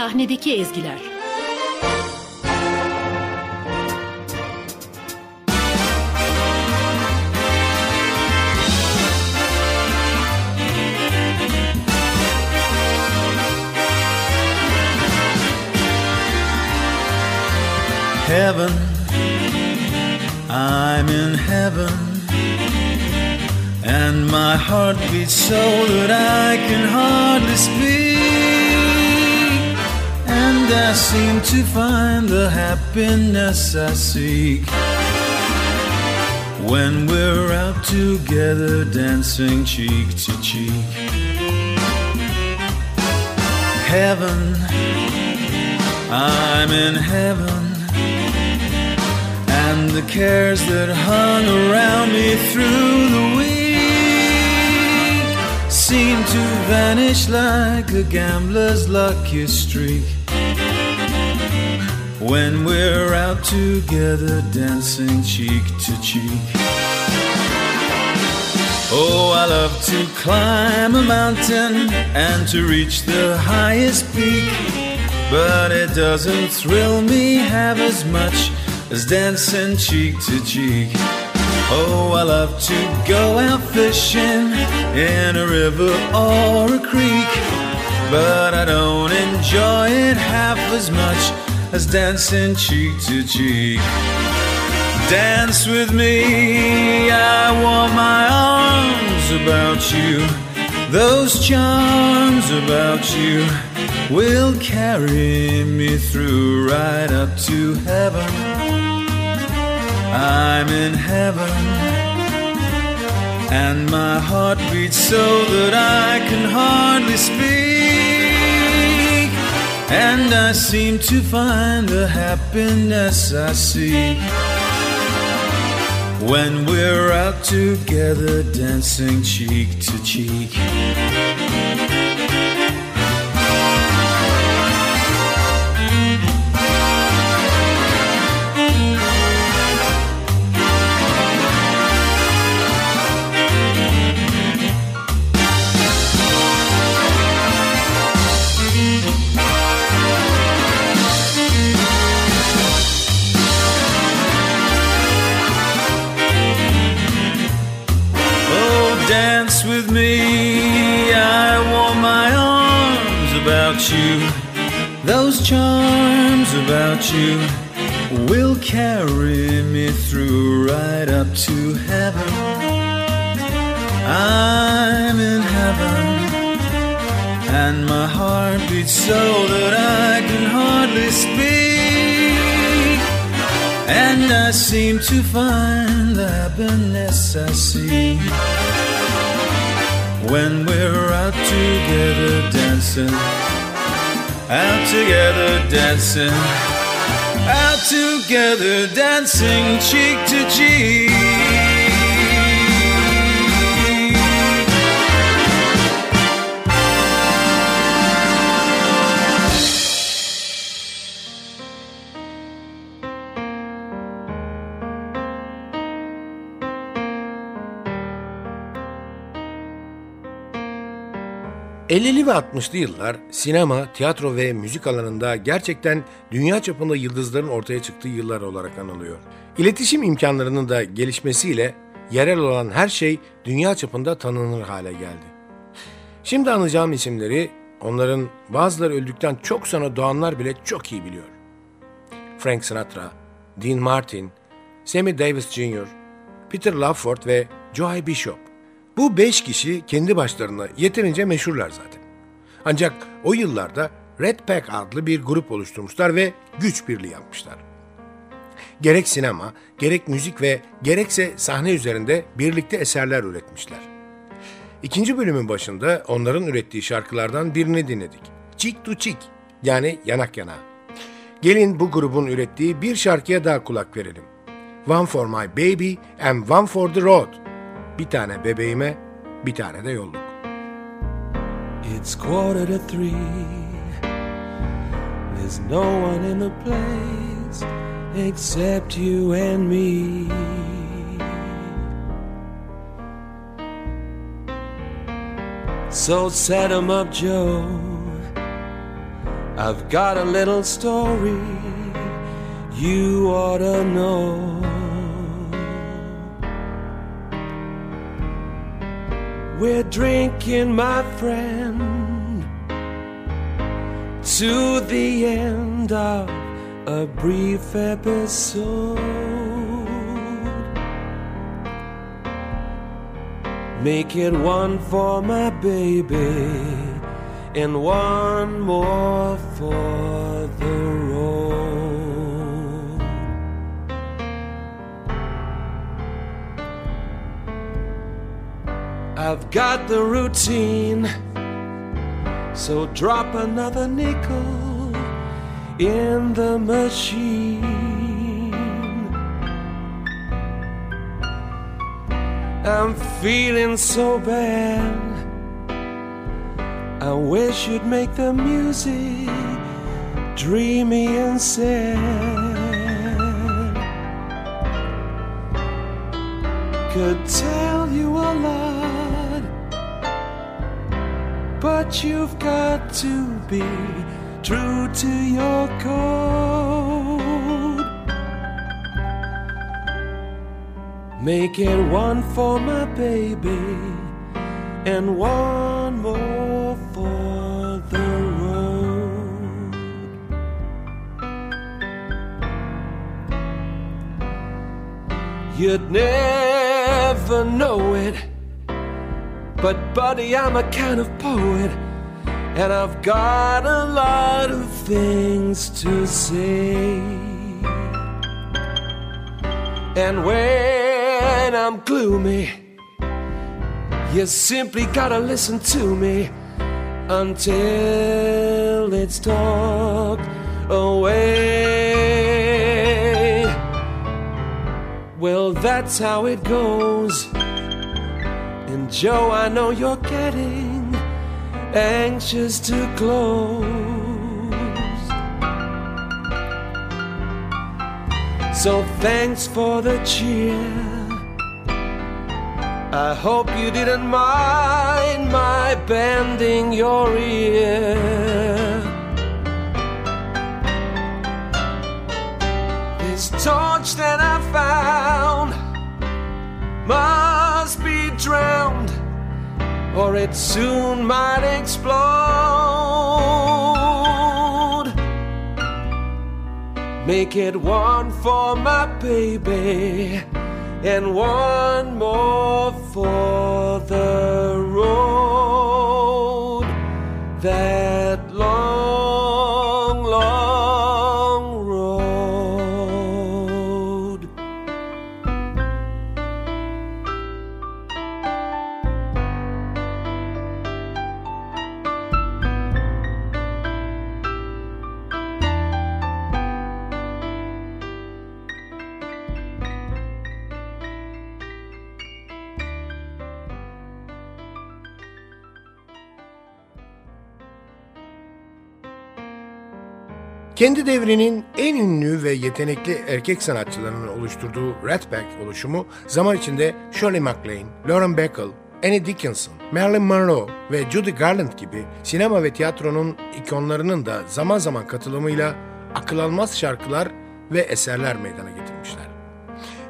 Sahnedeki ezgiler. Heaven, I'm in heaven, and my heart beats so that I can hardly speak. I seem to find the happiness I seek. When we're out together dancing cheek to cheek. Heaven, I'm in heaven, and the cares that hung around me through the week seem to vanish like a gambler's lucky streak when we're out together dancing cheek to cheek. Oh, I love to climb a mountain and to reach the highest peak, but it doesn't thrill me half as much as dancing cheek to cheek. Oh, I love to go out fishing in a river or a creek, but I don't enjoy it half as much as dancing cheek to cheek. Dance with me, I want my arms about you. Those charms about you will carry me through right up to heaven. I'm in heaven, and my heart beats so that I can hardly speak. And I seem to find the happiness I seek when we're out together dancing cheek to cheek. I seem to find the happiness I see when we're out together dancing, out together dancing, out together dancing cheek to cheek. ...50'li ve 60'lı yıllar sinema, tiyatro ve müzik alanında gerçekten dünya çapında yıldızların ortaya çıktığı yıllar olarak anılıyor. İletişim imkanlarının da gelişmesiyle yerel olan her şey dünya çapında tanınır hale geldi. Şimdi anacağım isimleri onların bazıları öldükten çok sonra doğanlar bile çok iyi biliyor. Frank Sinatra, Dean Martin, Sammy Davis Jr., Peter Lawford ve Joey Bishop. Bu beş kişi kendi başlarına yeterince meşhurlar zaten. Ancak o yıllarda Red Pack adlı bir grup oluşturmuşlar ve güç birliği yapmışlar. Gerek sinema, gerek müzik ve gerekse sahne üzerinde birlikte eserler üretmişler. İkinci bölümün başında onların ürettiği şarkılardan birini dinledik. Cheek to Cheek yani yanak yana. Gelin bu grubun ürettiği bir şarkıya daha kulak verelim. One for my baby and one for the road. Bir tane bebeğime, bir tane de yolluk. It's quarter to three. There's no one in the place except you and me. So set 'em up, Joe. I've got a little story you ought to know. We're drinking, my friend, to the end of a brief episode. Make it one for my baby and one more for I've got the routine, so drop another nickel in the machine. I'm feeling so bad. I wish you'd make the music dreamy and sad. Could but you've got to be true to your code. Make it one for my baby and one more for the road. You'd never know it, but buddy, I'm a kind of poet, and I've got a lot of things to say. And when I'm gloomy, you simply gotta listen to me until it's talked away. Well, that's how it goes. And Joe, I know you're getting anxious to close. So thanks for the cheer. I hope you didn't mind my bending your ear. Or it soon might explode. Make it one for my baby and one more for the road. That Kendi devrinin en ünlü ve yetenekli erkek sanatçılarının oluşturduğu Rat Pack oluşumu zaman içinde Shirley MacLaine, Lauren Bacall, Annie Dickinson, Marilyn Monroe ve Judy Garland gibi sinema ve tiyatronun ikonlarının da zaman zaman katılımıyla akıl almaz şarkılar ve eserler meydana getirmişler.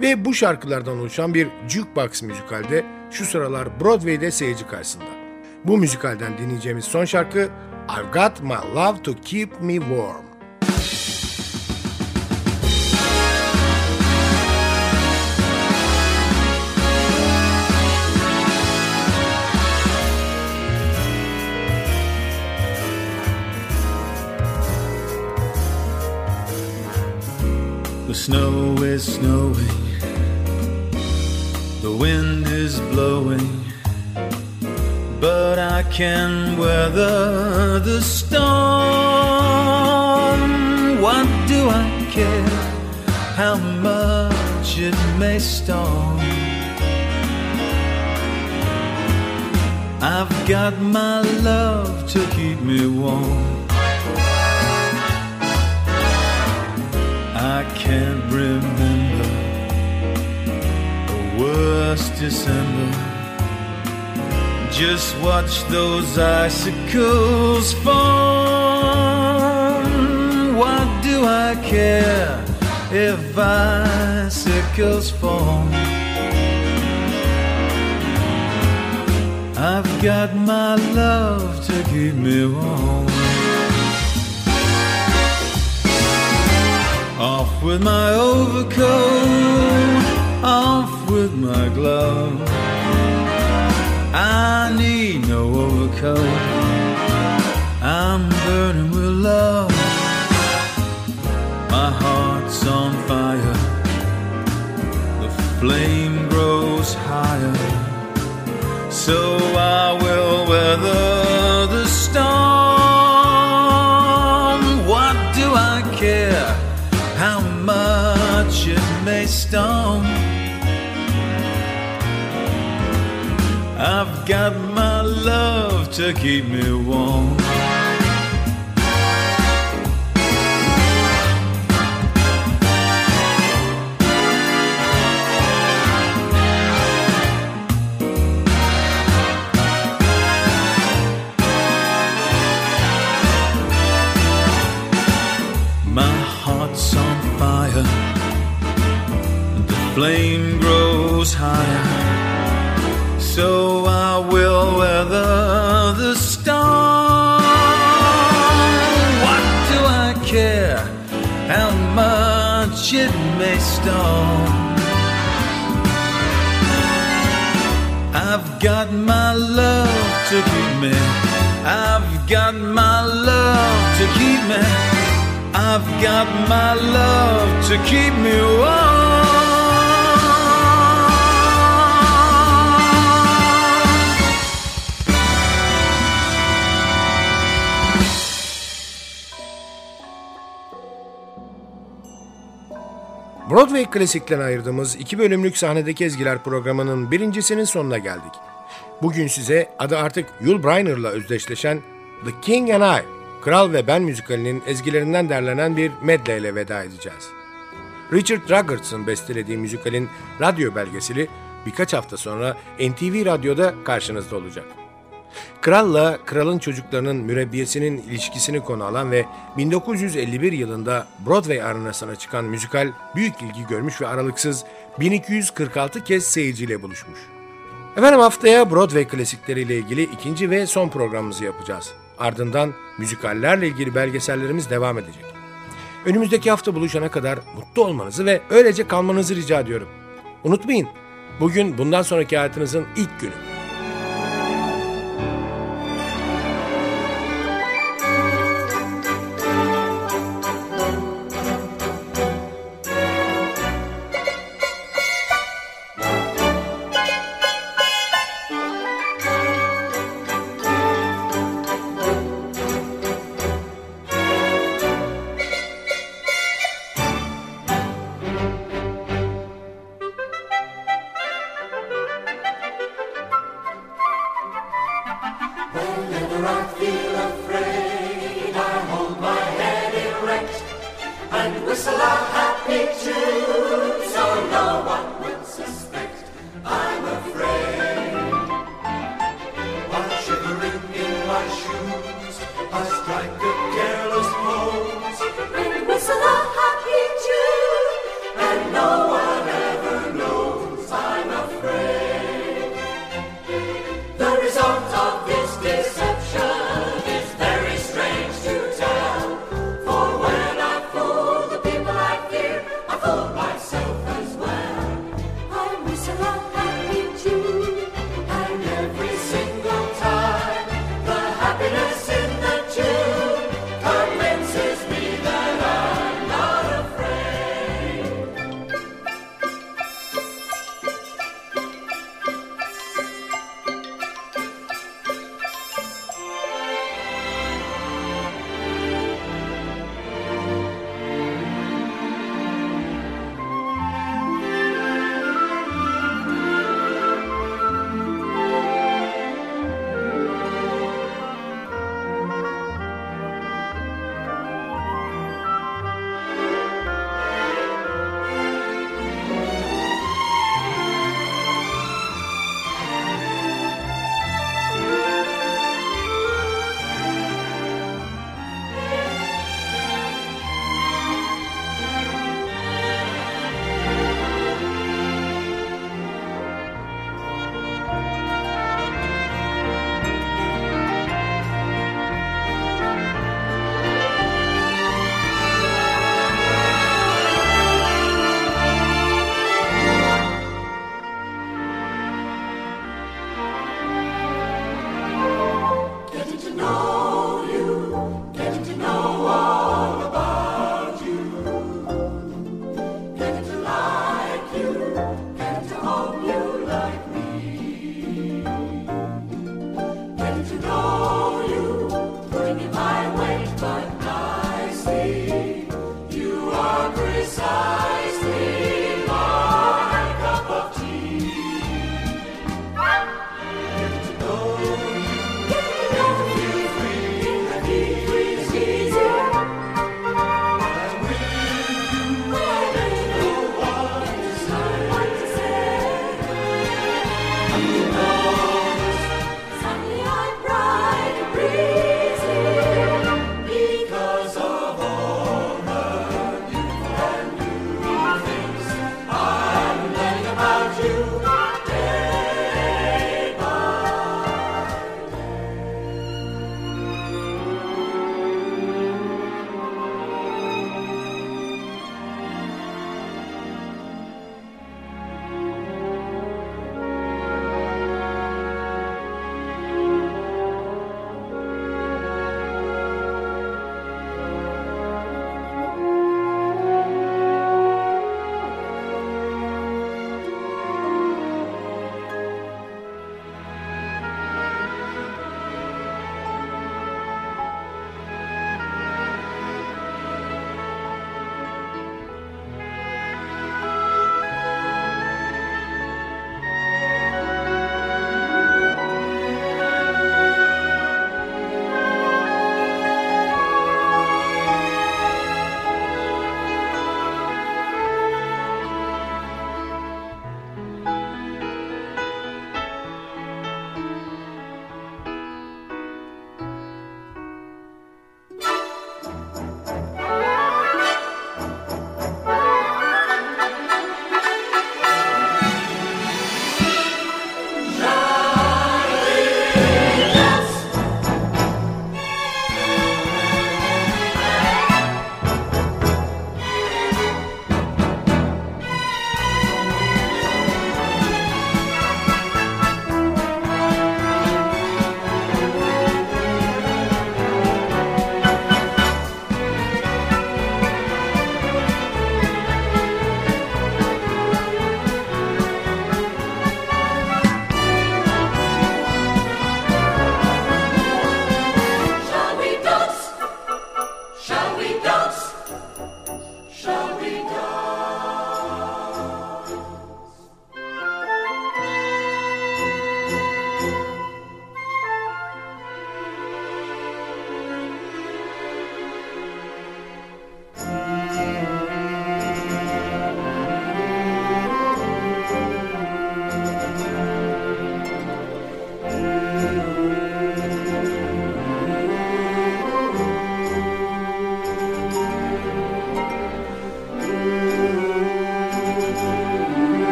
Ve bu şarkılardan oluşan bir jukebox müzikalde şu sıralar Broadway'de seyirci karşısında. Bu müzikalden dinleyeceğimiz son şarkı I've Got My Love To Keep Me Warm. The snow is snowing, the wind is blowing, but I can weather the storm. What do I care how much it may storm? I've got my love to keep me warm. Can't remember a worse December. Just watch those icicles fall. What do I care if icicles fall? I've got my love to keep me warm. Off with my overcoat, off with my glove. I need no overcoat. I'm burning with love. My heart's on fire. The flame grows higher. So I will weather to keep me warm. My heart's on fire. The flame grows higher. So I will weather it may storm? I've got my love to keep me. I've got my love to keep me. I've got my love to keep me warm. Broadway klasiklerine ayırdığımız iki bölümlük sahnedeki ezgiler programının birincisinin sonuna geldik. Bugün size adı artık Yul Brynner'la özdeşleşen The King and I, Kral ve Ben müzikalinin ezgilerinden derlenen bir medley ile veda edeceğiz. Richard Ruggerts'ın bestelediği müzikalin radyo belgeseli birkaç hafta sonra NTV Radyo'da karşınızda olacak. Kralla kralın çocuklarının mürebbiyesinin ilişkisini konu alan ve 1951 yılında Broadway arenasına çıkan müzikal büyük ilgi görmüş ve aralıksız 1246 kez seyirciyle buluşmuş. Efendim haftaya Broadway klasikleriyle ilgili ikinci ve son programımızı yapacağız. Ardından müzikallerle ilgili belgesellerimiz devam edecek. Önümüzdeki hafta buluşana kadar mutlu olmanızı ve öylece kalmanızı rica ediyorum. Unutmayın, bugün bundan sonraki hayatınızın ilk günü.